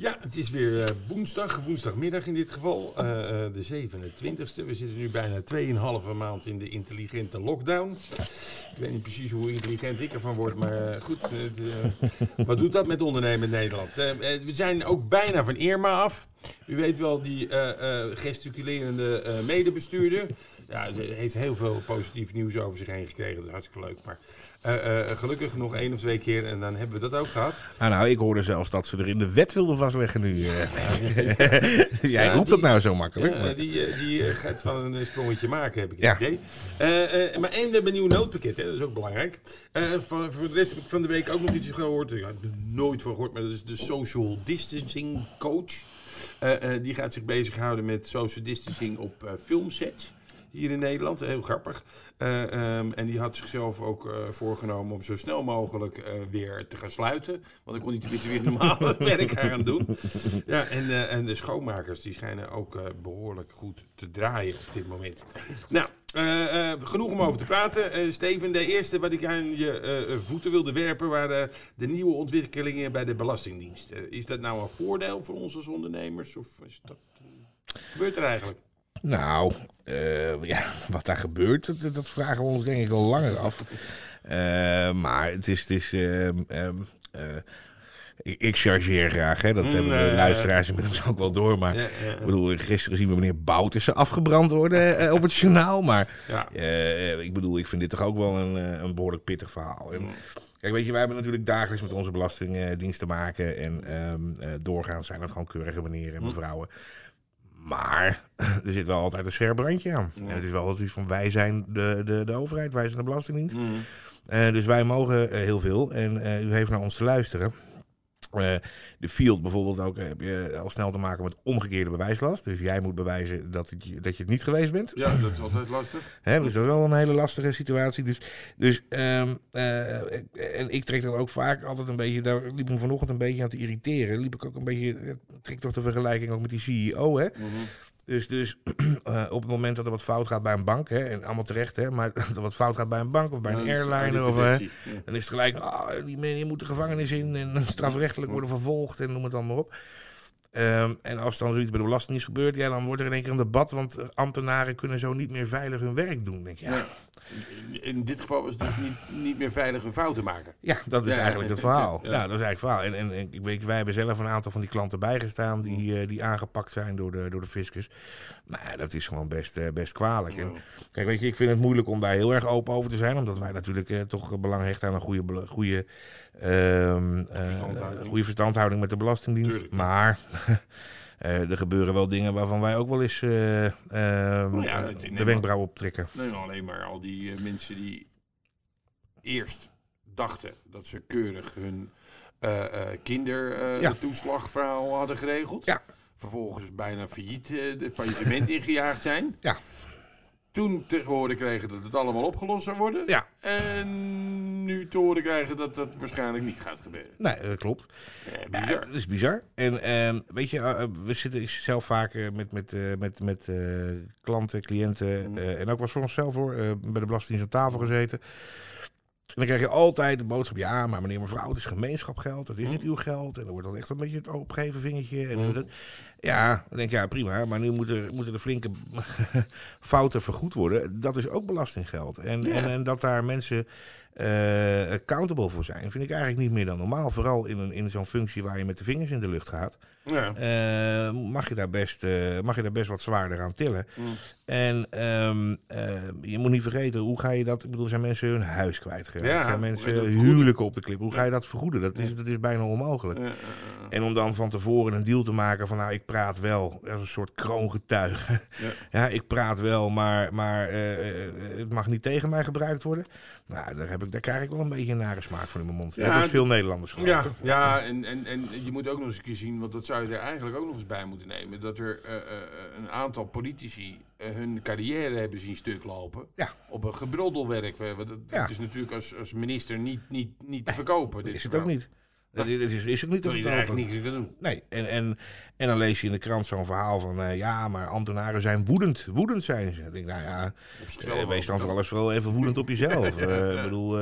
Ja, het is weer eh, woensdag, woensdagmiddag in dit geval, eh, eh, de 27e. We zitten nu bijna 2,5 maand in de intelligente lockdown. Ik weet niet precies hoe intelligent ik ervan word, maar goed. wat doet dat met ondernemen in Nederland? We zijn ook bijna van Irma af. U weet wel, die gesticulerende medebestuurder. Ja, ze heeft heel veel positief nieuws over zich heen gekregen. Dat is hartstikke leuk. Maar eh, eh, gelukkig nog één of twee keer en dan hebben we dat ook gehad. Ah, nou, ik hoorde zelfs dat ze er in de wet wilden vastleggen nu. eh. Jij Ja, roept dat nou zo makkelijk. Ja, maar- die, die gaat van een sprongetje maken, heb ik het idee. Eh, maar één, we hebben een nieuw noodpakket, hè, dat is ook belangrijk. Van, voor de rest heb ik van de week ook nog iets gehoord. Ik had er nooit van gehoord, maar dat is de Social Distancing Coach. Die gaat zich bezighouden met social distancing op filmsets. Hier in Nederland, heel grappig. Eh, ehm, en die had zichzelf ook eh, voorgenomen om zo snel mogelijk eh, weer te gaan sluiten. Want dan kon tenminste weer normaal het werk gaan doen. Ja, en, en de schoonmakers die schijnen ook eh, behoorlijk goed te draaien op dit moment. Nou, genoeg om over te praten. Steven, de eerste wat ik aan je voeten wilde werpen waren de nieuwe ontwikkelingen bij de Belastingdienst. Is dat nou een voordeel voor ons als ondernemers? Of is dat, wat gebeurt er eigenlijk? Nou, eh, ja, wat daar gebeurt, dat, dat vragen we ons denk ik al langer af. Eh, maar het is... Het is ehm, ehm, eh, ik, chargeer graag, hè. dat hebben de luisteraars inmiddels ook wel door. Maar Ja, ja. ik bedoel, gisteren zien we meneer Boutersen afgebrand worden op het journaal. Maar Ja. eh, ik bedoel, ik vind dit toch ook wel een, een behoorlijk pittig verhaal. En, Kijk, weet je, wij hebben natuurlijk dagelijks met onze belastingdienst te maken. En ehm, eh, doorgaans zijn dat gewoon keurige meneren en mevrouwen. Maar er zit wel altijd een scherp randje aan. En het is wel altijd iets van wij zijn de, de, de overheid, wij zijn de Belastingdienst. Eh, dus wij mogen eh, heel veel. En eh, u heeft naar ons te luisteren. Eh, de field bijvoorbeeld ook, eh, heb je al snel te maken met omgekeerde bewijslast. Dus jij moet bewijzen dat, het, je- dat je het niet geweest bent. Ja, dat is altijd lastig. Dus dat is wel een hele lastige situatie. Dus, dus ehm, eh, en ik trek dan ook vaak altijd een beetje, daar liep me vanochtend een beetje aan te irriteren. Liep ik ook een beetje, trek toch de vergelijking ook met die CEO. Hè? Dus, dus eh, op het moment dat er wat fout gaat bij een bank, hè, en allemaal terecht, hè, maar dat er wat fout gaat bij een bank of bij Ja, een airliner, oude of, hè, ja. dan is het gelijk, ah, die mensen moeten de gevangenis in en strafrechtelijk worden vervolgd en noem het allemaal op. Ehm, en als dan zoiets bij de Belastingdienst gebeurt, ja, dan wordt er in één keer een debat, want eh, ambtenaren kunnen zo niet meer veilig hun werk doen. Denk ja. In, dit geval was het dus niet, niet meer veilig een fout te maken. Ja, dat is Ja, eigenlijk het verhaal. ja. Ja, dat is eigenlijk het verhaal. En, en, en ik weet, wij hebben zelf een aantal van die klanten bijgestaan die, eh, die aangepakt zijn door de, door de fiscus. Maar dat is gewoon best, eh, best kwalijk. En, kijk, weet je, ik vind het moeilijk om daar heel erg open over te zijn, omdat wij natuurlijk toch belang hechten aan een goede, goede, Verstandhouding. goede verstandhouding met de Belastingdienst. Tuurlijk. Maar eh, er gebeuren wel dingen waarvan wij ook wel eens eh, ehm, Nou ja, de wenkbrauw optrekken. Nee, alleen maar al die mensen die eerst dachten dat ze keurig hun Ja. kindertoeslagverhaal hadden geregeld. Ja. Vervolgens bijna failliet, faillissement ingejaagd zijn. Ja. Toen te horen kregen dat het allemaal opgelost zou worden. Ja. En nu te horen krijgen dat dat waarschijnlijk niet gaat gebeuren. Nee, dat klopt. Eh, Ja, bizar. dat is bizar. En ehm, weet je, eh, we zitten ik zelf vaak eh, met, met, eh, met, met eh, klanten, cliënten eh, en ook was voor onszelf hoor, eh, bij de Belastingdienst aan tafel gezeten. En dan krijg je altijd de boodschap, ja, maar meneer mevrouw, het is gemeenschapgeld, het is niet uw geld. En dan wordt dat echt een beetje het opgeven vingertje. En dat, ja, dan denk ik, ja prima, maar nu moeten, moeten de flinke fouten vergoed worden. Dat is ook belastinggeld. En, Ja. en, en dat daar mensen eh, accountable voor zijn, vind ik eigenlijk niet meer dan normaal. Vooral in, een, in zo'n functie waar je met de vingers in de lucht gaat. Ja. eh, mag, je daar best, eh, mag je daar best wat zwaarder aan tillen. En ehm, eh, je moet niet vergeten, hoe ga je dat... Ik bedoel, zijn mensen hun huis kwijtgeraakt. Ja, zijn mensen huwelijken op de klip. Hoe ga je dat vergoeden? Dat is, dat is bijna onmogelijk. En om dan van tevoren een deal te maken van... nou, ik praat wel, als een soort kroongetuige. Ja. Ja, ik praat wel, maar, maar eh, eh, het mag niet tegen mij gebruikt worden. Nou, daar, heb ik, daar krijg ik wel een beetje een nare smaak van in mijn mond. Ja, Net als d- veel Nederlanders geloof Ja, ja en, en, en je moet ook nog eens een keer zien, want dat zou je er eigenlijk ook nog eens bij moeten nemen, dat er eh, een aantal politici hun carrière hebben zien stuk lopen Ja. op een gebroddelwerk. Dat, dat Ja. is natuurlijk als, als minister niet, niet, niet te verkopen. dit Is het ook niet. Dat is, is, ook niet te er verkopen. niks doen. Nee, en, en, en dan lees je in de krant zo'n verhaal van... eh, ja, maar ambtenaren zijn woedend. Woedend zijn ze. Ik denk, nou ja, eh, wees dan vooral eens wel even woedend op jezelf. Eh, ik bedoel,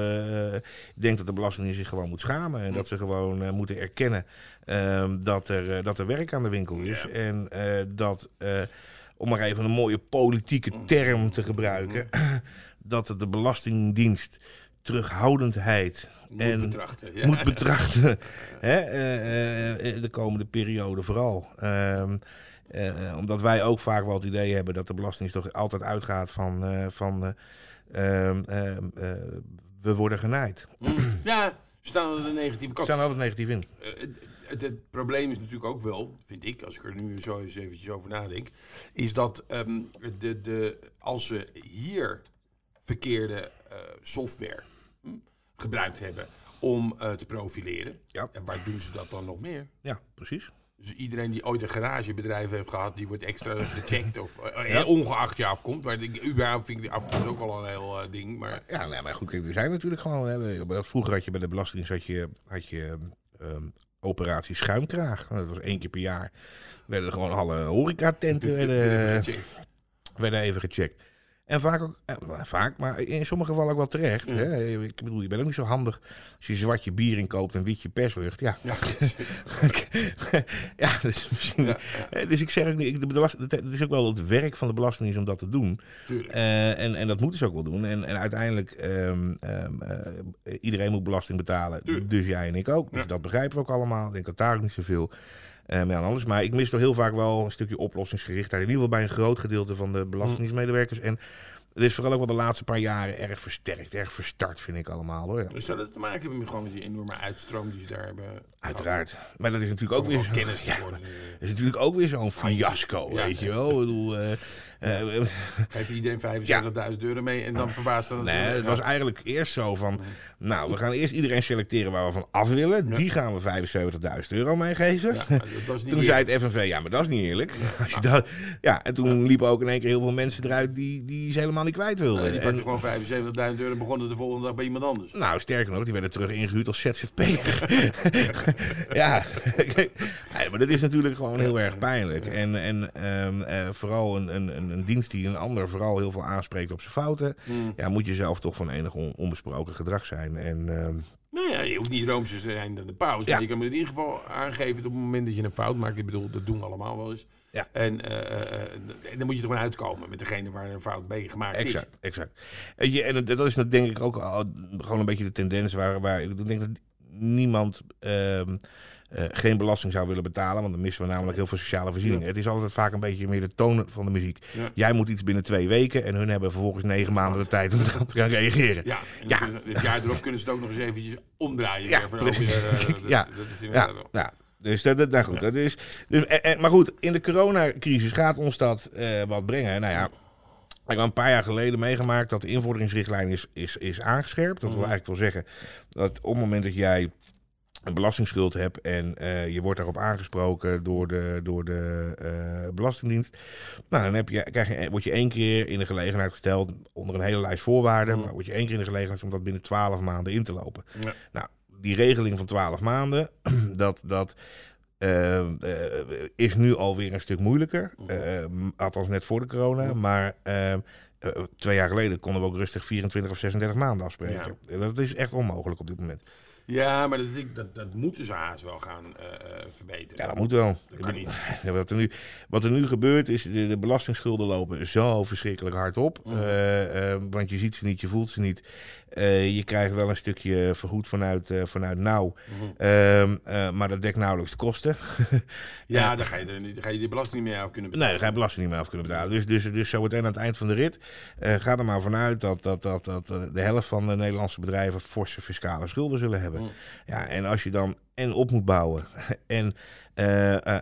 ik denk dat de Belastingdienst zich gewoon moet schamen. En dat ze gewoon moeten erkennen ehm, dat, er, dat er werk aan de winkel is. En dat, om maar even een mooie politieke term te gebruiken... dat het de Belastingdienst terughoudendheid Moet en betrachten. Ja. moet betrachten. hè, eh, eh, de komende periode vooral. Ehm, eh, omdat wij ook vaak wel het idee hebben dat de Belastingdienst toch altijd uitgaat van, van eh, ehm, ehm, eh, we worden genaaid. Mm. Ja, staan er de negatieve We kant. staan altijd negatief in. Het, het, het probleem is natuurlijk ook wel, vind ik, als ik er nu zo eens eventjes over nadenk, is dat de, de, als ze hier verkeerde software gebruikt hebben om eh, te profileren, Ja. en waar doen ze dat dan nog meer? Ja, precies. Dus iedereen die ooit een garagebedrijf heeft gehad, die wordt extra gecheckt, of, eh, Ja. ongeacht je afkomt. Maar ik, überhaupt vind ik de afkomst ook al een heel eh, ding. Maar Ja, nee, maar goed, kijk, er zijn natuurlijk gewoon... Hè, vroeger had je bij de Belastingdienst had je, had je ehm, operatie Schuimkraag. Dat was één keer per jaar. Werden er gewoon alle horecatenten werden, werden even gecheckt. En vaak ook, eh, vaak, maar in sommige gevallen ook wel terecht. Hè? Ik bedoel, je bent ook niet zo handig als je zwart je bier inkoopt en wit je perslucht. Ja, ja, ja, dus misschien. Ja, eh, Dus ik zeg ook niet, het is ook wel het werk van de Belastingdienst om dat te doen. Eh, en, en dat moeten ze ook wel doen. En, en uiteindelijk, eh, iedereen moet belasting betalen. Tuurlijk. Dus jij en ik ook. Dus dat begrijpen we ook allemaal. Ik denk dat daar ook niet zoveel aan anders. Maar ik mis toch heel vaak wel een stukje oplossingsgerichtheid. In ieder geval bij een groot gedeelte van de belastingdienstmedewerkers. En het is vooral ook wel de laatste paar jaren erg versterkt. Erg verstart, vind ik allemaal hoor. Ja. Dus zou dat te maken hebben met, gewoon met die enorme uitstroom die ze daar hebben? gehad? Uiteraard. Maar dat is natuurlijk ook Ook weer kennis ja, is natuurlijk ook weer zo'n fiasco, Ja. weet je wel. Ik bedoel, eh, eh, Geef iedereen 75.000 euro mee en dan verbaast dan Nee, het was eigenlijk eerst zo van... Nou, we gaan eerst iedereen selecteren waar we van af willen. Die gaan we 75.000 euro meegeven. Ja, dat Toen eerlijk. zei het FNV, ja, maar dat is niet eerlijk. Als je dat, ja, en toen liepen ook in één keer heel veel mensen eruit die, die ze helemaal niet kwijt wilden. Die En- pakte gewoon 75.000 euro en begonnen de volgende dag bij iemand anders. nou, sterker nog, die werden terug ingehuurd als ZZP'er. ja, maar dat is natuurlijk gewoon heel erg pijnlijk. En, en ehm, eh, vooral een, een, een, een dienst die een ander vooral heel veel aanspreekt op zijn fouten. Hmm. Ja, moet je zelf toch van enig on- onbesproken gedrag zijn. En ehm, Nou ja, je hoeft niet roomser te zijn dan de paus. Ja. Maar je kan me in ieder geval aangeven op het moment dat je een fout maakt. Ik bedoel, dat doen we allemaal wel eens. Ja. En eh, eh, eh, dan moet je er gewoon uitkomen met degene waar een fout mee gemaakt Exact, exact. Weet je, en dat- is dat denk ik ook al gewoon een beetje de tendens waar, waar ik denk dat niemand ehm, eh, geen belasting zou willen betalen, want dan missen we namelijk heel veel sociale voorzieningen. Het is altijd vaak een beetje meer de toon van de muziek. Ja. Jij moet iets binnen twee weken en hun hebben vervolgens negen maanden de tijd om te gaan reageren. Ja, en Ja. dan kunnen ze- het jaar erop kunnen ze het ook nog eens eventjes omdraaien. Ja, weer precies. weer, eh, dat, Ja. dat is Ja, wel. ja. Dus dat, dat, nou goed, dat is. Dus, en- maar goed, in de coronacrisis gaat ons dat eh, wat brengen. Nou ja, ik heb een paar jaar geleden meegemaakt dat de invorderingsrichtlijn is, is, is aangescherpt. Dat wil eigenlijk wel zeggen dat op het moment dat jij een belastingsschuld hebt en eh, je wordt daarop aangesproken door de, door de eh, Belastingdienst. Nou, dan heb je, krijg je, word je één keer in de gelegenheid gesteld, onder een hele lijst voorwaarden, maar word je één keer in de gelegenheid om dat binnen 12 maanden in te lopen. Ja. Nou, die regeling van 12 maanden, dat, dat eh, eh, is nu alweer een stuk moeilijker. Eh, althans net voor de corona. Maar eh, eh, twee jaar geleden konden we ook rustig 24 of 36 maanden afspreken. En dat is echt onmogelijk op dit moment. Ja, maar dat, dat, dat moeten ze haast wel gaan eh, eh, verbeteren. Ja, dat moet wel. Dat kan niet. Wat, er nu, wat er nu gebeurt is, de, de belastingsschulden lopen zo verschrikkelijk hard op. Mhm. Eh, want je ziet ze niet, je voelt ze niet. Je krijgt wel een stukje vergoed vanuit, vanuit nauw. Eh, maar dat dekt nauwelijks de kosten. Ja, dan ga, je er, niet- dan ga je die belasting niet meer af kunnen Nee, betalen. daar ga je belasting niet meer af kunnen betalen. Dus, dus, dus zo meteen aan het eind van de rit ga er maar vanuit dat, dat, dat, dat de helft van de Nederlandse bedrijven forse fiscale schulden zullen hebben. Mm. Ja, en als je dan en op moet bouwen en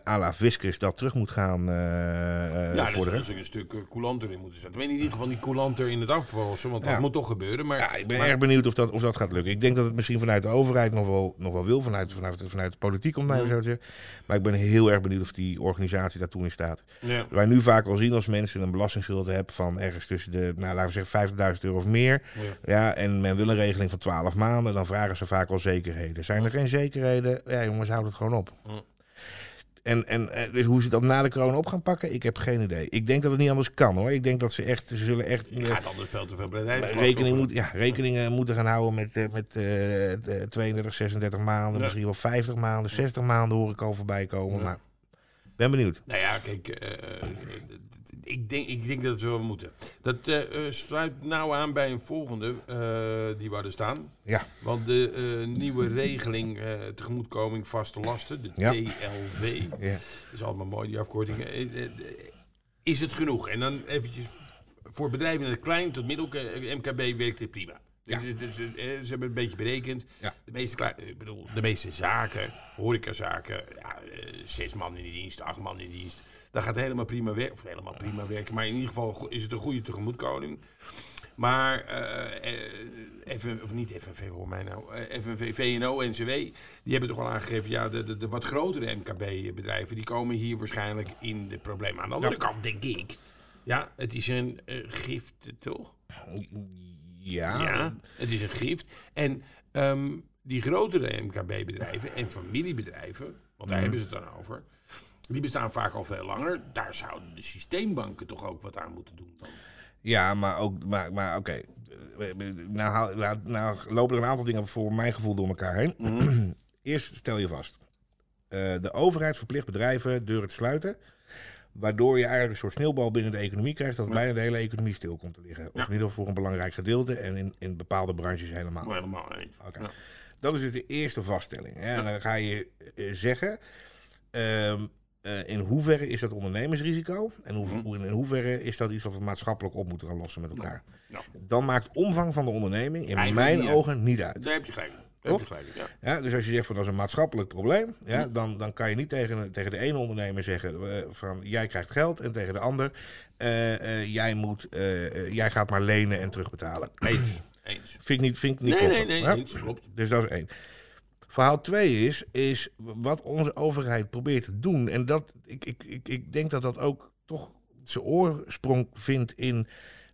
à la Fiscus dat terug moet gaan eh eh, Ja, daar vorderen. zou dus een stuk eh, coulanter in moeten zetten. Ik weet in ieder geval die coulanter in het afwassen, want dat moet toch gebeuren. Maar, Ja, ik ben maar- erg benieuwd of dat, of dat gaat lukken. Ik denk dat het misschien vanuit de overheid nog wel, nog wel wil, vanuit, vanuit, vanuit de politiek, om Mhm. zo te zeggen. Maar ik ben heel erg benieuwd of die organisatie daartoe in staat. Ja. Wij nu vaak al zien als mensen een belastingschuld hebben van ergens tussen de, nou, laten we zeggen, 50.000 euro of meer. Ja. Ja, en men wil een regeling van 12 maanden, dan vragen ze vaak al zekerheden. Zijn er geen zekerheden? Ja, jongens, houd het gewoon op. En, en eh, dus hoe ze dat na de corona op gaan pakken, ik heb geen idee. Ik denk dat het niet anders kan hoor. Ik denk dat ze echt, ze zullen echt Je gaat anders veel te veel rekening, moet, ja, rekeningen moeten gaan houden met, eh, met de 32, 36 maanden, Ja. misschien wel 50 maanden, 60 maanden hoor ik al voorbij komen. Ja. Maar ben benieuwd. Nou ja, kijk, eh, eh, ik, denk, ik denk dat ze wel moeten. Dat eh, sluit nou aan bij een volgende eh, die we hadden staan. Ja. Want de nieuwe regeling tegemoetkoming vaste lasten, de Ja. TLV, Ja. is allemaal mooi die afkortingen. Eh, Is het genoeg? En dan eventjes voor bedrijven in het klein tot middel MKB werkt dit prima. Ja. Dus, dus, eh, ze hebben een beetje berekend. Ja. De meeste, ik bedoel, de meeste zaken, horecazaken, ja, eh, zes man in de dienst, acht man in de dienst. Dat gaat helemaal prima werken. Of helemaal prima werken. Maar in ieder geval is het een goede tegemoetkoming. Maar eh, eh, of niet FNV, hoor mij nou. FNV, VNO, NCW, die hebben toch al aangegeven, ja, de, de, de wat grotere MKB-bedrijven, die komen hier waarschijnlijk in de problemen. Aan de andere kant denk ik, ja, het is een eh, gift, toch? Ja. Ja, het is een gift. En ehm, die grotere MKB-bedrijven en familiebedrijven, want daar hebben ze het dan over, die bestaan vaak al veel langer. Daar zouden de systeembanken toch ook wat aan moeten doen. Dan. Ja, maar ook, maar, maar oké. Nou, nou, nou lopen er een aantal dingen voor mijn gevoel door elkaar heen. Mhm. Eerst stel je vast. eh, de overheid verplicht bedrijven deuren te sluiten. Waardoor je eigenlijk een soort sneeuwbal binnen de economie krijgt. Dat bijna de hele economie stil komt te liggen. Of in ieder geval voor een belangrijk gedeelte. En in, in bepaalde branches helemaal. Maar helemaal eens. Dat is dus de eerste vaststelling. Hè? En dan ga je eh, zeggen. ehm, eh, in hoeverre is dat ondernemersrisico? En hoe, Mhm. in hoeverre is dat iets wat we maatschappelijk op moeten gaan lossen met elkaar? Ja. Dan maakt omvang van de onderneming in Eigenlijk mijn niet uit. ogen niet uit. Daar heb je gelijk. Toch? Ja. Ja, dus als je zegt van dat is een maatschappelijk probleem, ja, dan, dan kan je niet tegen, tegen de ene ondernemer zeggen eh, van jij krijgt geld en tegen de ander eh, eh, jij, moet, jij gaat maar lenen en terugbetalen. Eens. Eens. Vind ik niet, vind ik niet Nee, nee, nee, eens. Klopt. Dus dat is één. Verhaal twee is, is wat onze overheid probeert te doen. En dat, ik, ik, ik, ik denk dat dat ook toch zijn oorsprong vindt in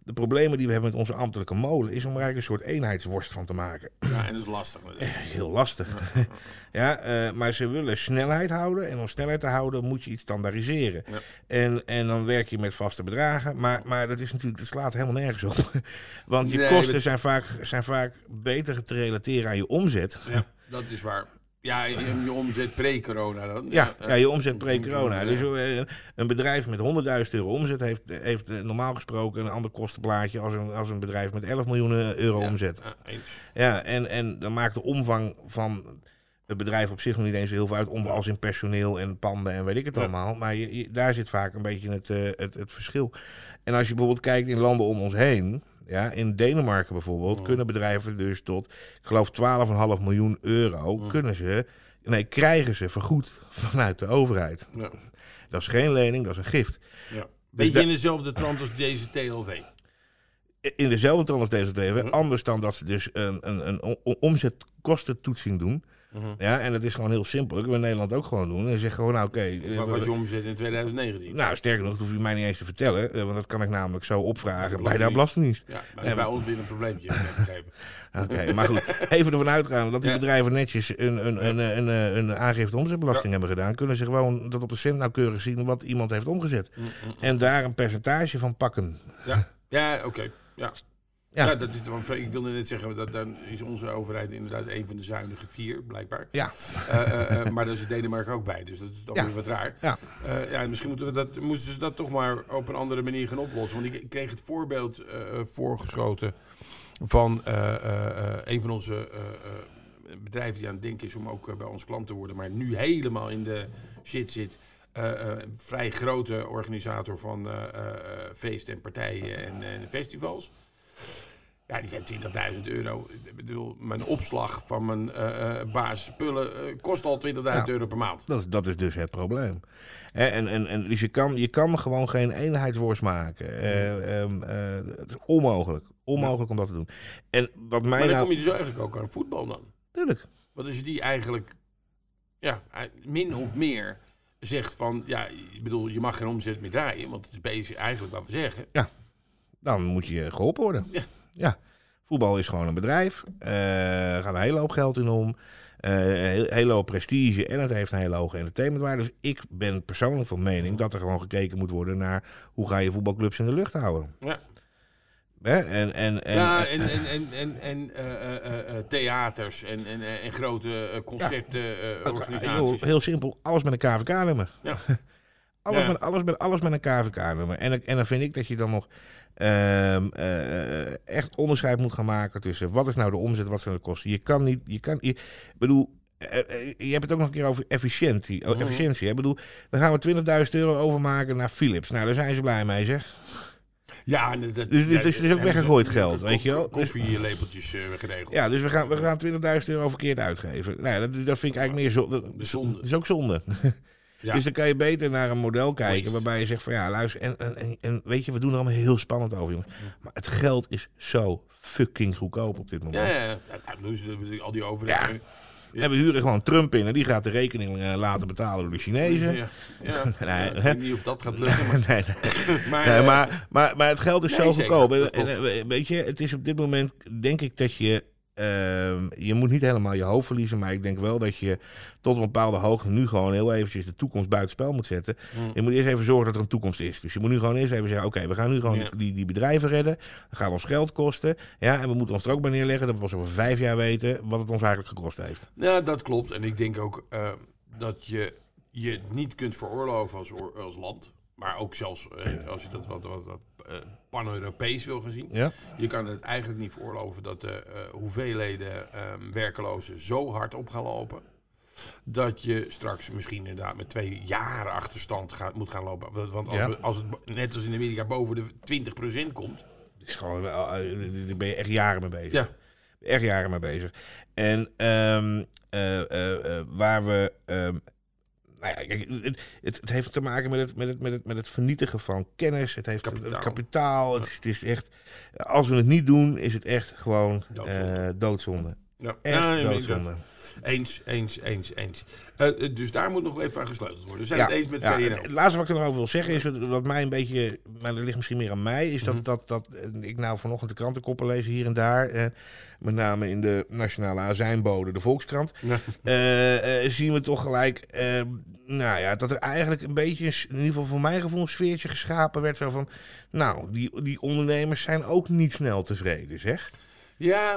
de problemen die we hebben met onze ambtelijke molen. Is om er eigenlijk een soort eenheidsworst van te maken. Ja, en dat is lastig. natuurlijk. Heel lastig. Ja, eh, maar ze willen snelheid houden. En om snelheid te houden moet je iets standaardiseren. Ja. En, en dan werk je met vaste bedragen. Maar, maar dat, is natuurlijk, dat slaat helemaal nergens op. Want je Nee, kosten dat- zijn, vaak, zijn vaak beter te relateren aan je omzet. Ja, dat is waar. Ja, je, je omzet pre-corona dan. Ja, eh, ja, je omzet pre-corona. Dus eh, een bedrijf met 100.000 euro omzet heeft, heeft eh, normaal gesproken een ander kostenplaatje als een, als een bedrijf met 11 miljoen euro ja, omzet. ja, en, en dan maakt de omvang van het bedrijf op zich nog niet eens heel veel uit, om, als in personeel en panden en weet ik het Ja. allemaal. Maar je, je- daar zit vaak een beetje het, eh, het, het verschil. En als je bijvoorbeeld kijkt in landen om ons heen, ja, in Denemarken bijvoorbeeld, Ja. kunnen bedrijven dus tot, ik geloof 12,5 miljoen euro, Ja. kunnen ze, nee, krijgen ze vergoed vanuit de overheid. Ja. Dat is geen lening, dat is een gift. Ja. Beetje da- in dezelfde trant als deze TLV. In dezelfde trant als deze TV, Ja. anders dan dat ze dus een, een, een o- omzetkostentoetssing Mhm. Ja, en dat is gewoon heel simpel. Dat kunnen we in Nederland ook gewoon doen. En je zegt gewoon, nou oké. Wat was je omzet in 2019? nou, sterker nog, dat hoef je mij niet eens te vertellen. eh, Want dat kan ik namelijk zo opvragen de bij de Belastingdienst. Ja, maar En- bij ons weer een probleempje, begrepen. Oké, maar goed. Even ervan uitgaan dat die Ja. bedrijven netjes een, een, een, een, een, een aangifte omzetbelasting hebben gedaan. Kunnen ze gewoon dat op de cent nauwkeurig zien wat iemand heeft omgezet. Mm, mm, mm. En daar een percentage van pakken. Ja, ja oké. Ja. Ja. Ja. dat is, ik wilde net zeggen, dat dan is onze overheid inderdaad een van de zuinige vier, blijkbaar. Ja, Eh, eh, eh, maar daar zit Denemarken ook bij, dus dat is dan Ja. weer wat raar. ja. Ja, misschien moeten we dat, moesten ze dat toch maar op een andere manier gaan oplossen. Want ik, kreeg het voorbeeld voorgeschoten van een van onze bedrijven die aan het denken is om ook bij ons klant te worden, maar nu helemaal in de shit zit. Een vrij grote organisator van feesten en partijen en, en festivals. Ja, die zijn 20.000 euro. Ik bedoel, mijn opslag van mijn eh, eh, basisspullen eh, kost al 20.000 euro per maand. Dat, is- dat is dus het probleem. Hè, En, en, en, dus je kan, je kan gewoon geen eenheidsworst maken. Eh, ehm, eh, het is onmogelijk. Onmogelijk om dat te doen. En wat mij Maar dan nou... kom je dus eigenlijk ook aan voetbal dan. Tuurlijk. Want als je die eigenlijk, ja, min of meer zegt van, ja, ik bedoel, je mag geen omzet meer draaien, want het is bezig eigenlijk wat we zeggen. Dan moet je geholpen worden. Ja. Ja. Voetbal is gewoon een bedrijf. Eh, er gaat een hele hoop geld in om. Een hele hoop prestige. En het heeft een hele hoge entertainmentwaarde. Dus ik ben persoonlijk van mening dat er gewoon gekeken moet worden naar hoe ga je voetbalclubs in de lucht houden. Ja. Hè? En, en, en, ja, en, en, en, en, en eh, theaters en, en, en grote concerten, eh, Heel, heel simpel, alles met een KVK-nummer. Ja. alles, Ja. met, alles, met, alles met een KVK-nummer. En, en dan vind ik dat je dan nog ehm, eh, echt onderscheid moet gaan maken tussen wat is nou de omzet, wat zijn de kosten. Je kan niet, je kan, je, ik bedoel, eh, eh, je hebt het ook nog een keer over efficiëntie. oh, Mhm. efficiëntie? Ik bedoel, dan gaan we 20.000 euro overmaken naar Philips. Nou, daar zijn ze blij mee, zeg. Ja, dat, Dus- dus- ja, dus het is ook weggegooid ze geld, weet je wel. ko- Koffielepeltjes eh, geregeld. Ja, dus we gaan, we gaan 20.000 euro verkeerd uitgeven. Nou, ja, dat, dat vind ik eigenlijk meer zo. Dat, De zonde. dat is ook zonde. Ja. Dus dan kan je beter naar een model kijken waarbij je zegt van ja, luister, en, en, en, weet je, we doen er allemaal heel spannend over, jongens. Maar het geld is zo fucking goedkoop op dit moment. Ja, ja, ja. ja doen ze al die overheden. En we huren gewoon Trump in en die gaat de rekening eh, laten betalen door de Chinezen. Ja, ja. Nee, ik weet niet of dat gaat lukken. Maar, nee, nee. maar, eh, maar, maar, maar het geld is Nee, zo goedkoop. En, weet je, het is op dit moment, denk ik dat je. Ehm, je moet niet helemaal je hoofd verliezen, maar ik denk wel dat je tot een bepaalde hoogte nu gewoon heel eventjes de toekomst buitenspel moet zetten. Mm. Je moet eerst even zorgen dat er een toekomst is. Dus je moet nu gewoon eerst even zeggen: oké, we gaan nu gewoon Ja. die, die bedrijven redden. Dat gaat ons geld kosten. Ja, en we moeten ons er ook bij neerleggen dat we pas over vijf jaar weten wat het ons eigenlijk gekost heeft. Ja, dat klopt. En ik denk ook eh, dat je je niet kunt veroorloven als, als land. Maar ook zelfs eh, als je dat wat, wat, wat eh, pan-Europees wil gaan zien. Ja? Je kan het eigenlijk niet veroorloven dat de eh, hoeveelheden ehm, werkelozen zo hard op gaan lopen. Dat je straks misschien inderdaad met twee jaren achterstand gaat, moet gaan lopen. Want als, Ja. we, als het net als in Amerika boven de 20% komt. Is gewoon, eh, eh, daar ben je echt jaren mee bezig. Ja, Echt jaren mee bezig. En ehm, eh, eh, eh, waar we. ehm, nou ja, kijk, het, het, het heeft te maken met het, met, het, met, het, met het vernietigen van kennis. Het heeft Kapitaal. het kapitaal. Het, is, het is echt. Als we het niet doen, is het echt gewoon Doodzonde. eh, doodzonde. ja. Echt Ja, ja, doodzonde. Eens, eens, eens, eens. Eh, eh, dus daar moet nog even aan gesleuteld worden. We zijn het eens met ja, het, laatste wat ik er nog over wil zeggen is, wat, mij een beetje, maar dat ligt misschien meer aan mij, is dat, Mhm. dat, dat eh, ik nou vanochtend de krantenkoppen lees hier en daar, eh, met name in de Nationale Azijnbode, de Volkskrant, Ja. zien we toch gelijk, nou ja, dat er eigenlijk een beetje, in ieder geval voor mijn gevoel, een sfeertje geschapen werd zo van, nou, die, die ondernemers zijn ook niet snel tevreden, zeg. Ja,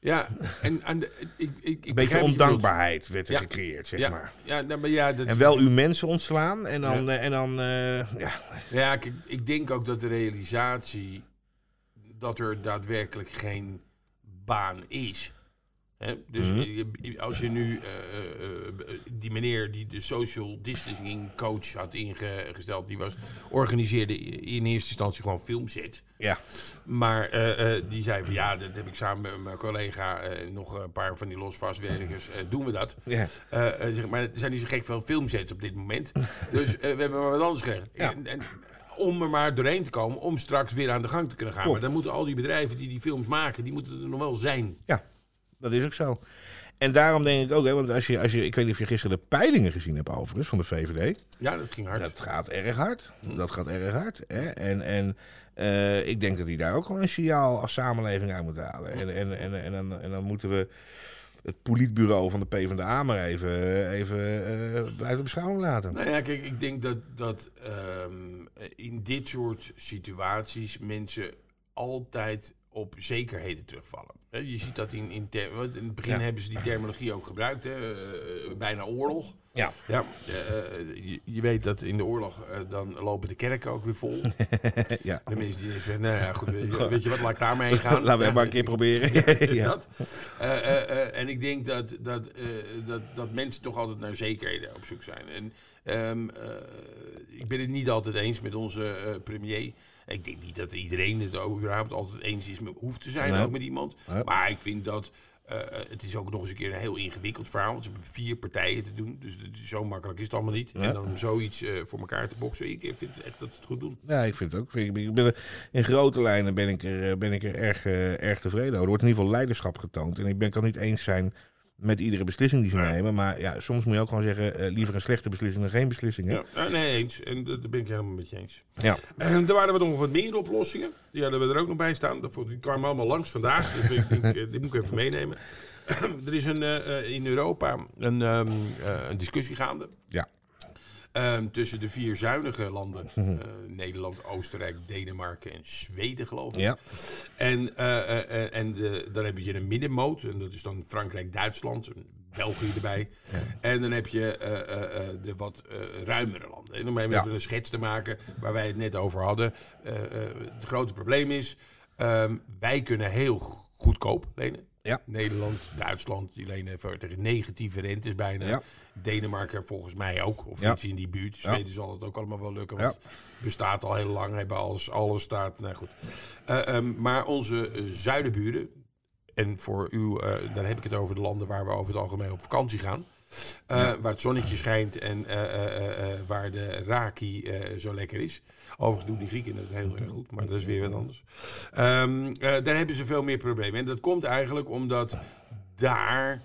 ja. En, ik, ik, ik Een beetje ondankbaarheid werd er Ja. gecreëerd, zeg maar. Ja, ja nou, maar ja, dat, En wel uw mensen ontslaan en dan, eh, en dan eh, ja, Ja, kijk, ik denk ook dat de realisatie dat er daadwerkelijk geen baan is. Dus Mhm. je- als je nu eh, eh, eh, die meneer die de social distancing coach had ingesteld, die was, organiseerde in eerste instantie gewoon filmsets. ja. Maar eh, eh, die zei van ja, dat heb ik samen met mijn collega, eh, nog een paar van die losvastwerkers, eh doen we dat. ja. Eh, eh, zeg maar er zijn niet zo gek veel filmsets op dit moment. dus eh, we hebben maar wat anders gekregen. Ja. En, en, om er maar doorheen te komen, om straks weer aan de gang te kunnen gaan. Klopt. Maar dan moeten al die bedrijven die die films maken, die moeten er nog wel zijn. Ja, dat is ook zo. En daarom denk ik ook, hè, want als je, als je, ik weet niet of je gisteren de peilingen gezien hebt overigens van de VVD. Ja, dat ging hard. Dat gaat erg hard. Dat gaat erg hard. Hè? En, en eh, ik denk dat die daar ook gewoon een signaal als samenleving uit moeten halen. En, en, en, en, dan, en dan moeten we het politbureau van de PvdA maar even, even eh, buiten beschouwing laten. Nou ja, kijk, ik denk dat, dat ehm, in dit soort situaties mensen altijd op zekerheden terugvallen. Je ziet dat in, in, ter- in het begin Ja. hebben ze die terminologie ook gebruikt, hè, eh, bijna oorlog. Ja. Ja, eh, je, je weet dat in de oorlog eh, dan lopen de kerken ook weer vol. ja. De mensen die zeggen, nou ja, goed, weet je, weet je wat, laat ik daarmee heen gaan. Laten we maar een keer proberen. ja. Dat. En ik denk dat, dat, dat, dat mensen toch altijd naar zekerheden op zoek zijn. En ehm, eh, ik ben het niet altijd eens met onze premier. Ik denk niet dat iedereen het überhaupt altijd eens is met, hoeft te zijn, Nee. ook met iemand. Nee. Maar ik vind dat eh, het is ook nog eens een keer een heel ingewikkeld verhaal. Want ze hebben vier partijen te doen. Dus zo makkelijk is het allemaal niet. Ja. En dan zoiets eh, voor elkaar te boksen. Ik vind echt dat ze het goed doen. Ja, ik vind het ook. Ik ben- ik ben, in grote lijnen ben ik er, eh, ben ik er erg, eh, erg tevreden over. Er wordt in ieder geval leiderschap getoond. En ik ben, kan niet eens zijn met iedere beslissing die ze Ja. nemen. Maar ja, soms moet je ook gewoon zeggen, eh, liever een slechte beslissing dan geen beslissing. Hè? Ja, eh, nee, eens. En dat ben ik helemaal met je eens. Ja. En er waren we nog wat meer oplossingen. Die hadden we er ook nog bij staan. Die kwamen allemaal langs vandaag. Dus ik denk, eh, die moet ik even meenemen. er is een, in Europa een, ehm, eh, een discussie gaande. Ja. Ehm, tussen de vier zuinige landen. eh, Nederland, Oostenrijk, Denemarken en Zweden, geloof ik. Ja. En, eh, eh, en de, dan heb je een middenmoot. En dat is dan Frankrijk, Duitsland. België erbij. En dan heb je de wat ruimere landen. En om even Ja. een schets te maken waar wij het net over hadden. Het grote probleem is, ehm, wij kunnen heel goedkoop lenen. Ja. Nederland, Duitsland, die lenen voor tegen negatieve rentes bijna. Ja. Denemarken volgens mij ook, of Ja. iets in die buurt. Zweden zal het ook allemaal wel lukken, want bestaat al heel lang, hebben alles, alles staat. Nou goed. Eh, ehm, maar onze eh, zuidenburen, en voor u, eh, dan heb ik het over de landen waar we over het algemeen op vakantie gaan. Eh, Waar het zonnetje schijnt en eh, eh, waar de raki zo lekker is. Overigens doen die Grieken het heel erg goed, maar dat is weer wat anders. Eh, daar hebben ze veel meer problemen. En dat komt eigenlijk omdat daar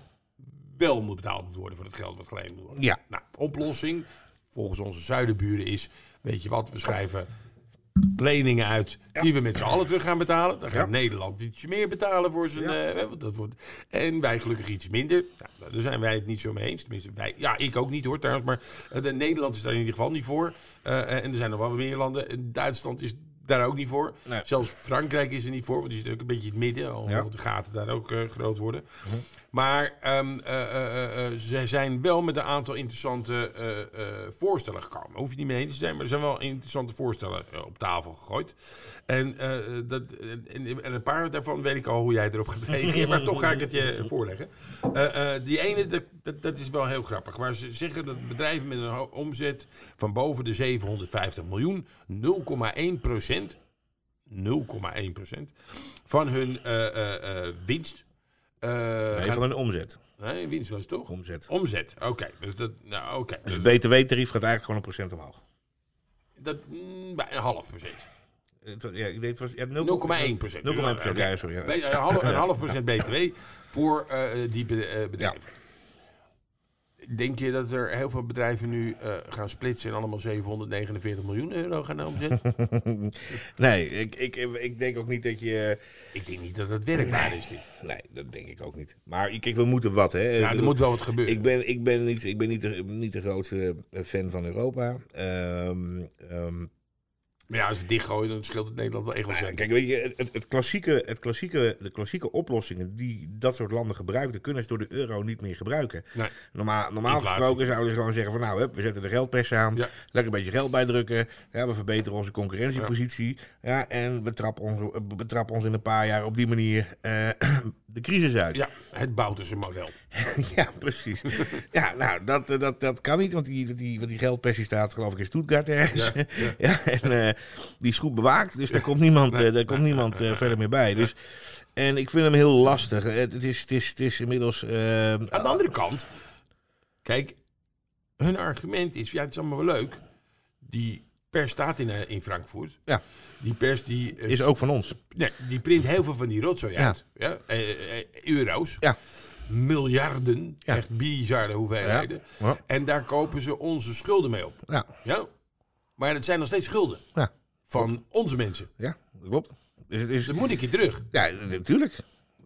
wel moet betaald moet worden voor het geld wat geleend moet worden. Ja. Nou, oplossing volgens onze zuidenburen is, weet je wat, we schrijven leningen uit die we met z'n allen terug gaan betalen. Dan gaat Ja. Nederland ietsje meer betalen voor zijn... Want dat wordt, en wij gelukkig iets minder. Nou, daar zijn wij het niet zo mee eens. Tenminste, wij, ja, ik ook niet hoor trouwens. Maar eh, de Nederland is daar in ieder geval niet voor. Eh, en er zijn nog wel wat meer landen. En Duitsland is daar ook niet voor. Nee. Zelfs Frankrijk is er niet voor. Want die zit ook een beetje in het midden. Alhoewel Ja. Mhm. de gaten daar ook eh, groot worden. Maar ehm, eh, eh, ze zijn wel met een aantal interessante voorstellen gekomen. Hoef je niet mee eens te zijn, maar er zijn wel interessante voorstellen op tafel gegooid. En, dat, en, en een paar daarvan weet ik al hoe jij erop gaat reageren, maar toch ga ik het je voorleggen. Die ene, dat, dat, dat is wel heel grappig. Waar ze zeggen dat bedrijven met een omzet van boven de 750 miljoen 0,1 procent 0,1 procent van hun eh, eh, eh, winst. Nee, gaan- van een omzet. Nee, winst was het toch? Omzet. Omzet, oké. Dus dat, nou, oké. Dus Dus het BTW-tarief gaat eigenlijk gewoon een procent omhoog. dat, mm, bij een half procent. 0,1 Ja, ik denk het was ja, procent. 0,1 procent, ja, sorry. Ja. Een half, een half procent BTW voor die be- bedrijven. Denk je dat er heel veel bedrijven nu eh, gaan splitsen en allemaal 749 miljoen euro gaan omzetten? Nee, ik, ik, ik denk ook niet dat je... ik denk niet dat dat werkbaar is. Dit. Nee, dat denk ik ook niet. Maar kijk, we moeten wat, hè. Ja, er moet wel wat gebeuren. Ik ben, ik ben, niet, ik ben niet, de, niet de grootste fan van Europa. Ehm, Maar ja, als we dichtgooien, dan scheelt het Nederland wel echt wel nou ja, cent. kijk, weet je, het, het klassieke, het klassieke, de klassieke oplossingen die dat soort landen gebruiken, kunnen ze door de euro niet meer gebruiken. Nee. Normaal, normaal Inflatie. gesproken zouden ze gewoon zeggen van nou, hup, we zetten de geldpers aan, Ja. lekker een beetje geld bijdrukken, ja, we verbeteren onze concurrentiepositie ja, en we trappen, ons, we trappen ons in een paar jaar op die manier eh, de crisis uit. Ja, het Bouterse model. Ja, precies. ja, nou, dat, eh, dat, dat kan niet, want die, die, want die geldpersie staat geloof ik in Stuttgart ergens. Ja, Ja, en eh, die is goed bewaakt, dus daar komt niemand, eh, daar komt niemand verder meer bij. Dus, en ik vind hem heel lastig. Het, het, is, het, is, het is inmiddels... Aan de andere kant, kijk, hun argument is, ja, het is allemaal wel leuk. Die pers staat in, eh, in Frankfurt. Ja. Die pers die, eh, is ook van ons. nee, die print heel veel van die rotzooi uit. Ja? Eh, euro's. Ja. Miljarden. Ja. Echt bizarre hoeveelheden. Ja. En daar kopen ze onze schulden mee op. Ja, Ja? Maar het zijn nog steeds schulden. ja, Van onze mensen. ja dat klopt. Dus het is... Dat moet ik je terug. Ja, natuurlijk.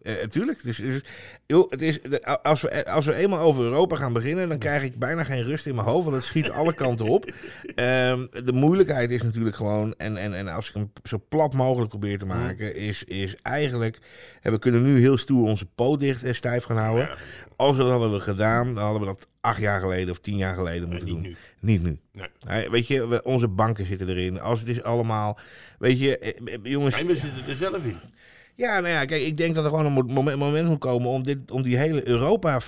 Eh, tuurlijk. Dus, dus, joh, het is, als, we, als we eenmaal over Europa gaan beginnen, dan krijg ik bijna geen rust in mijn hoofd, want het schiet alle kanten op. Ehm, de moeilijkheid is natuurlijk gewoon, en, en, en als ik hem zo plat mogelijk probeer te maken, is, is eigenlijk, en we kunnen nu heel stoer onze poot dicht en stijf gaan houden. Ja, Als we dat hadden we gedaan, dan hadden we dat acht jaar geleden of tien jaar geleden moeten niet doen. nu. Niet nu. Nee. Weet je, we- onze banken zitten erin. Als het is allemaal, weet je, eh, eh, jongens. En we zitten er zelf in. Ja, nou ja, kijk, ik denk dat er gewoon een mo- moment, moment moet komen om, dit, om die hele Europa,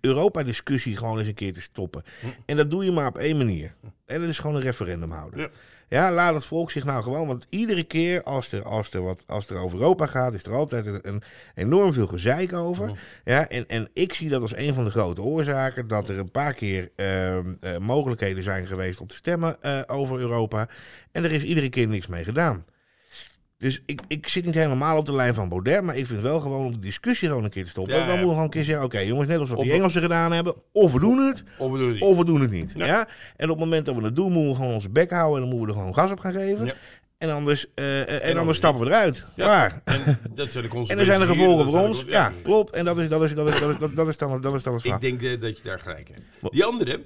Europa-discussie gewoon eens een keer te stoppen. En dat doe je maar op één manier. En dat is gewoon een referendum houden. Ja. Ja, laat het volk zich nou gewoon. Want iedere keer als er, als er, wat, als er over Europa gaat, is er altijd een, een enorm veel gezeik over. Ja, en, en ik zie dat als een van de grote oorzaken dat er een paar keer ehm, eh, mogelijkheden zijn geweest om te stemmen eh, over Europa. En er is iedere keer niks mee gedaan. Dus ik, ik zit niet helemaal op de lijn van Baudet, maar ik vind wel gewoon om de discussie gewoon een keer te stoppen. Ja, dan ja. moeten we gewoon een keer zeggen, oké jongens, net als wat die Engelsen gedaan hebben, of we doen het, Of we doen het niet. of we doen het niet. Ja. Ja. En op het moment dat we het doen, moeten we gewoon onze bek houden en dan moeten we er gewoon gas op gaan geven. En anders, eh, eh, en anders anders stappen we eruit. Ja. En dat zijn de consequenties. En er zijn hier, gevolgen voor de ons. Ja, klopt. En dat is, dat is, dat is, dat is, dat is, dat is dan, dat is dan het verhaal. Ik denk eh, dat je daar gelijk hebt. Die andere,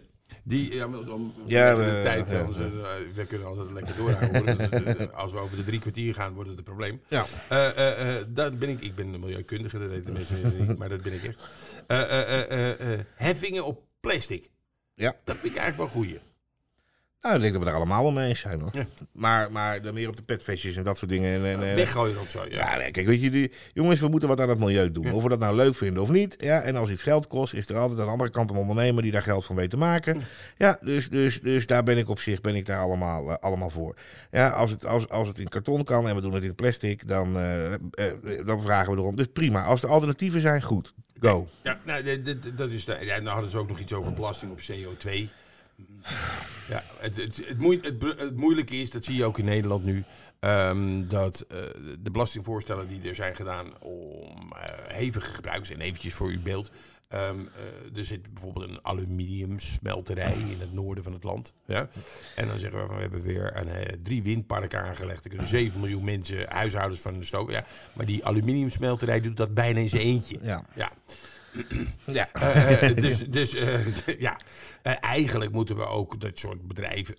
die, ja, om, Ja, ja, de we- tijd, ja, anders, eh, we kunnen altijd lekker doorhouden. hoor. Dus, eh, als we over de drie kwartier gaan, wordt het een probleem. Ja. Eh, eh, eh, dat ben ik, ik ben een milieukundige, dat weten mensen niet, maar dat ben ik echt. Eh, eh, eh, eh, eh, heffingen op plastic. Ja. Dat vind ik eigenlijk wel goeie. Nou, ik denk dat we daar allemaal wel mee eens zijn hoor. Ja. Maar, maar dan meer op de petfestjes en dat soort dingen. En, en, Weggooien dat zo, ja. Ja, nee, kijk, weet je, die, jongens, we moeten wat aan het milieu doen. Of we dat nou leuk vinden of niet. Ja, en als iets geld kost, is er altijd aan de andere kant een ondernemer die daar geld van weet te maken. Ja, dus, dus, dus daar ben ik op zich ben ik daar allemaal, eh, allemaal voor. Ja, als het, als, als het in karton kan en we doen het in plastic, dan, eh, eh, dan vragen we erom. Dus prima. Als er alternatieven zijn, goed. Go. Ja, nou, dat is de, ja, nou hadden ze ook nog iets over belasting op CO2. Ja, het, het, het, moe- het, moeilijke is, dat zie je ook in Nederland nu, ehm, dat eh, de belastingvoorstellen die er zijn gedaan om eh, hevige gebruikers, en eventjes voor uw beeld, ehm, eh, er zit bijvoorbeeld een aluminiumsmelterij in het noorden van het land. Ja? En dan zeggen we van we hebben weer een, drie windparken aangelegd. Er kunnen 7 miljoen mensen, huishoudens van de stoken. Ja, maar die aluminiumsmelterij doet dat bijna in zijn eentje. Ja. Ja, Ja. eh, eh, dus dus eh, ja, eigenlijk moeten we ook dat soort bedrijven.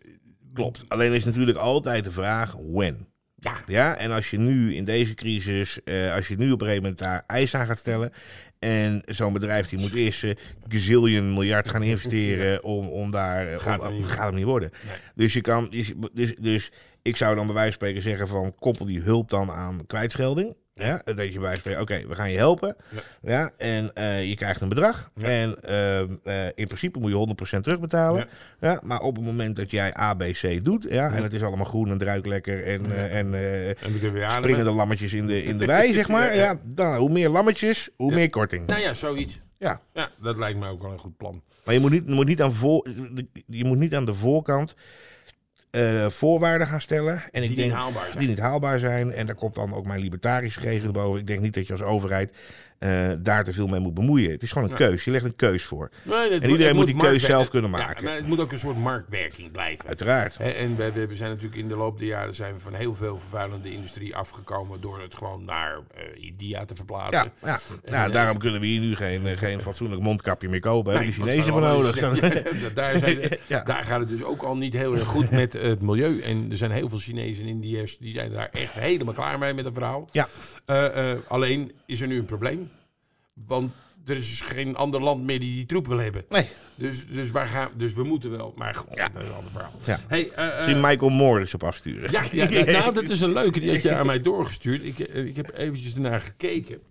Klopt. Alleen is natuurlijk altijd de vraag, when? Ja, Ja, en als je nu in deze crisis, als je nu op een gegeven moment daar eisen aan gaat stellen. En zo'n bedrijf die moet eerst een gazillion miljard gaan investeren om, om daar. Gaat om- hem niet gaat hem niet worden. Nee. Dus je kan. Dus, dus, dus ik zou dan bij wijze van spreken zeggen van koppel die hulp dan aan kwijtschelding. Ja, dat je bij oké, we gaan je helpen. Ja. Ja. en eh, je krijgt een bedrag. Ja. En ehm, eh, in principe moet je 100% terugbetalen. Ja. Ja. maar op het moment dat jij A, B, C doet. Ja, en het is allemaal groen en het ruikt lekker. En, eh, en en springen de lammetjes in de, in de wei, zeg maar. Ja, dan, hoe meer lammetjes, hoe meer korting. Nou ja, zoiets. Ja. Ja, dat lijkt me ook wel een goed plan. Maar je moet niet, moet niet, aan, voor, je moet niet aan de voorkant eh, voorwaarden gaan stellen. En ik Die denk, niet haalbaar zijn. Die niet haalbaar zijn. En daar komt dan ook mijn libertarische geest naar boven. Ik denk niet dat je als overheid eh, daar te veel mee moet bemoeien. Het is gewoon een Ja. keus. Je legt een keus voor. Nee, En iedereen moet die keus zelf kunnen Ja, maken. maar het moet ook een soort marktwerking blijven. Uiteraard. En we, zijn natuurlijk in de loop der jaren zijn we van heel veel vervuilende industrie afgekomen door het gewoon naar eh India te verplaatsen. Ja, ja. ja, eh, daarom kunnen we hier nu geen, geen fatsoenlijk mondkapje meer kopen. Hebben Nee, want Chinezen voor nodig. Ja, daar, zijn ze- Ja. daar gaat het dus ook al niet heel erg goed met het milieu. En er zijn heel veel Chinezen en Indiërs die zijn daar echt helemaal klaar mee met het verhaal. Ja. Alleen is er nu een probleem. Want er is dus geen ander land meer die die troep wil hebben. Nee. Dus, dus, waar gaan, dus we moeten wel. Maar goed, dat is een ander verhaal. Ja. Hey, eh, eh, Misschien Michael Morris op afsturen. ja, ja, nou, nou, dat is een leuke. Die had je aan mij doorgestuurd. Ik, eh, ik heb eventjes ernaar gekeken.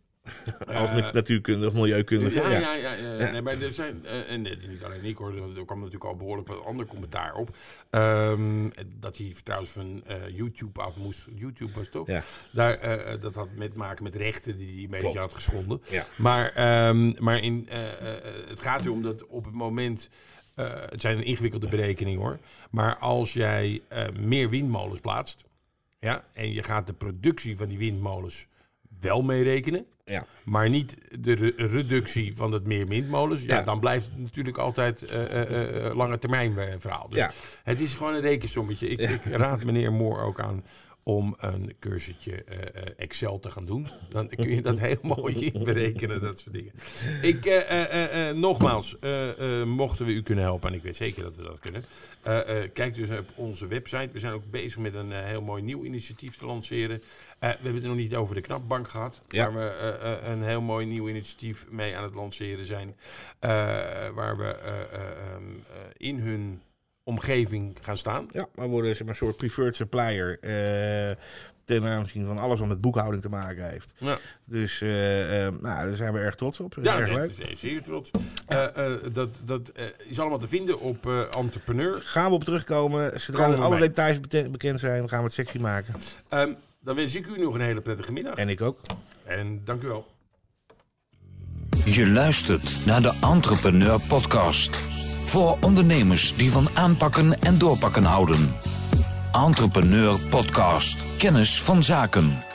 Als nat- natuurkundige of milieukundige. Ja, Ja, ja, ja. Nee, maar er zijn, eh, en eh, niet alleen ik hoor, er kwam natuurlijk al behoorlijk wat ander commentaar op. Ehm, dat hij trouwens van eh, YouTube af moest. YouTube was toch? Ja. Daar, eh, eh, dat had met maken met rechten die hij een beetje Klopt. had geschonden. Ja. Maar, ehm, maar in, eh, eh, eh, het gaat erom dat op het moment. eh, het zijn een ingewikkelde berekeningen hoor. Maar als jij eh, meer windmolens plaatst. Ja, en je gaat de productie van die windmolens wel meerekenen. Ja. Maar niet de re- reductie van het meer windmolens. Ja, Ja. dan blijft het natuurlijk altijd eh, lange termijn verhaal. Dus Ja. het is gewoon een rekensommetje. Ik, ik raad meneer Moor ook aan om een cursusje eh, eh, Excel te gaan doen. Dan kun je dat heel mooi berekenen, dat soort dingen. Ik, eh, nogmaals, mochten we u kunnen helpen, en ik weet zeker dat we dat kunnen, kijk dus op onze website. We zijn ook bezig met een heel mooi nieuw initiatief te lanceren. We hebben het nog niet over de knapbank gehad, Ja. waar we een heel mooi nieuw initiatief mee aan het lanceren zijn. Waar we eh, eh, ehm, eh, in hun omgeving gaan staan. Ja, we worden maar, een soort preferred supplier eh, ten aanzien van alles wat met boekhouding te maken heeft. Ja. Dus eh, eh, nou, daar zijn we erg trots op. Ja, erg leuk. zeer- zeer trots. Eh, eh, dat dat is allemaal te vinden op eh, Entrepreneur. Gaan we op terugkomen. Zodra Komen alle bij. details bekend zijn, gaan we het sexy maken. Ehm, dan wens ik u nog een hele prettige middag. En ik ook. En dank u wel. Je luistert naar de Entrepreneur Podcast. Voor ondernemers die van aanpakken en doorpakken houden. Entrepreneur Podcast. Kennis van zaken.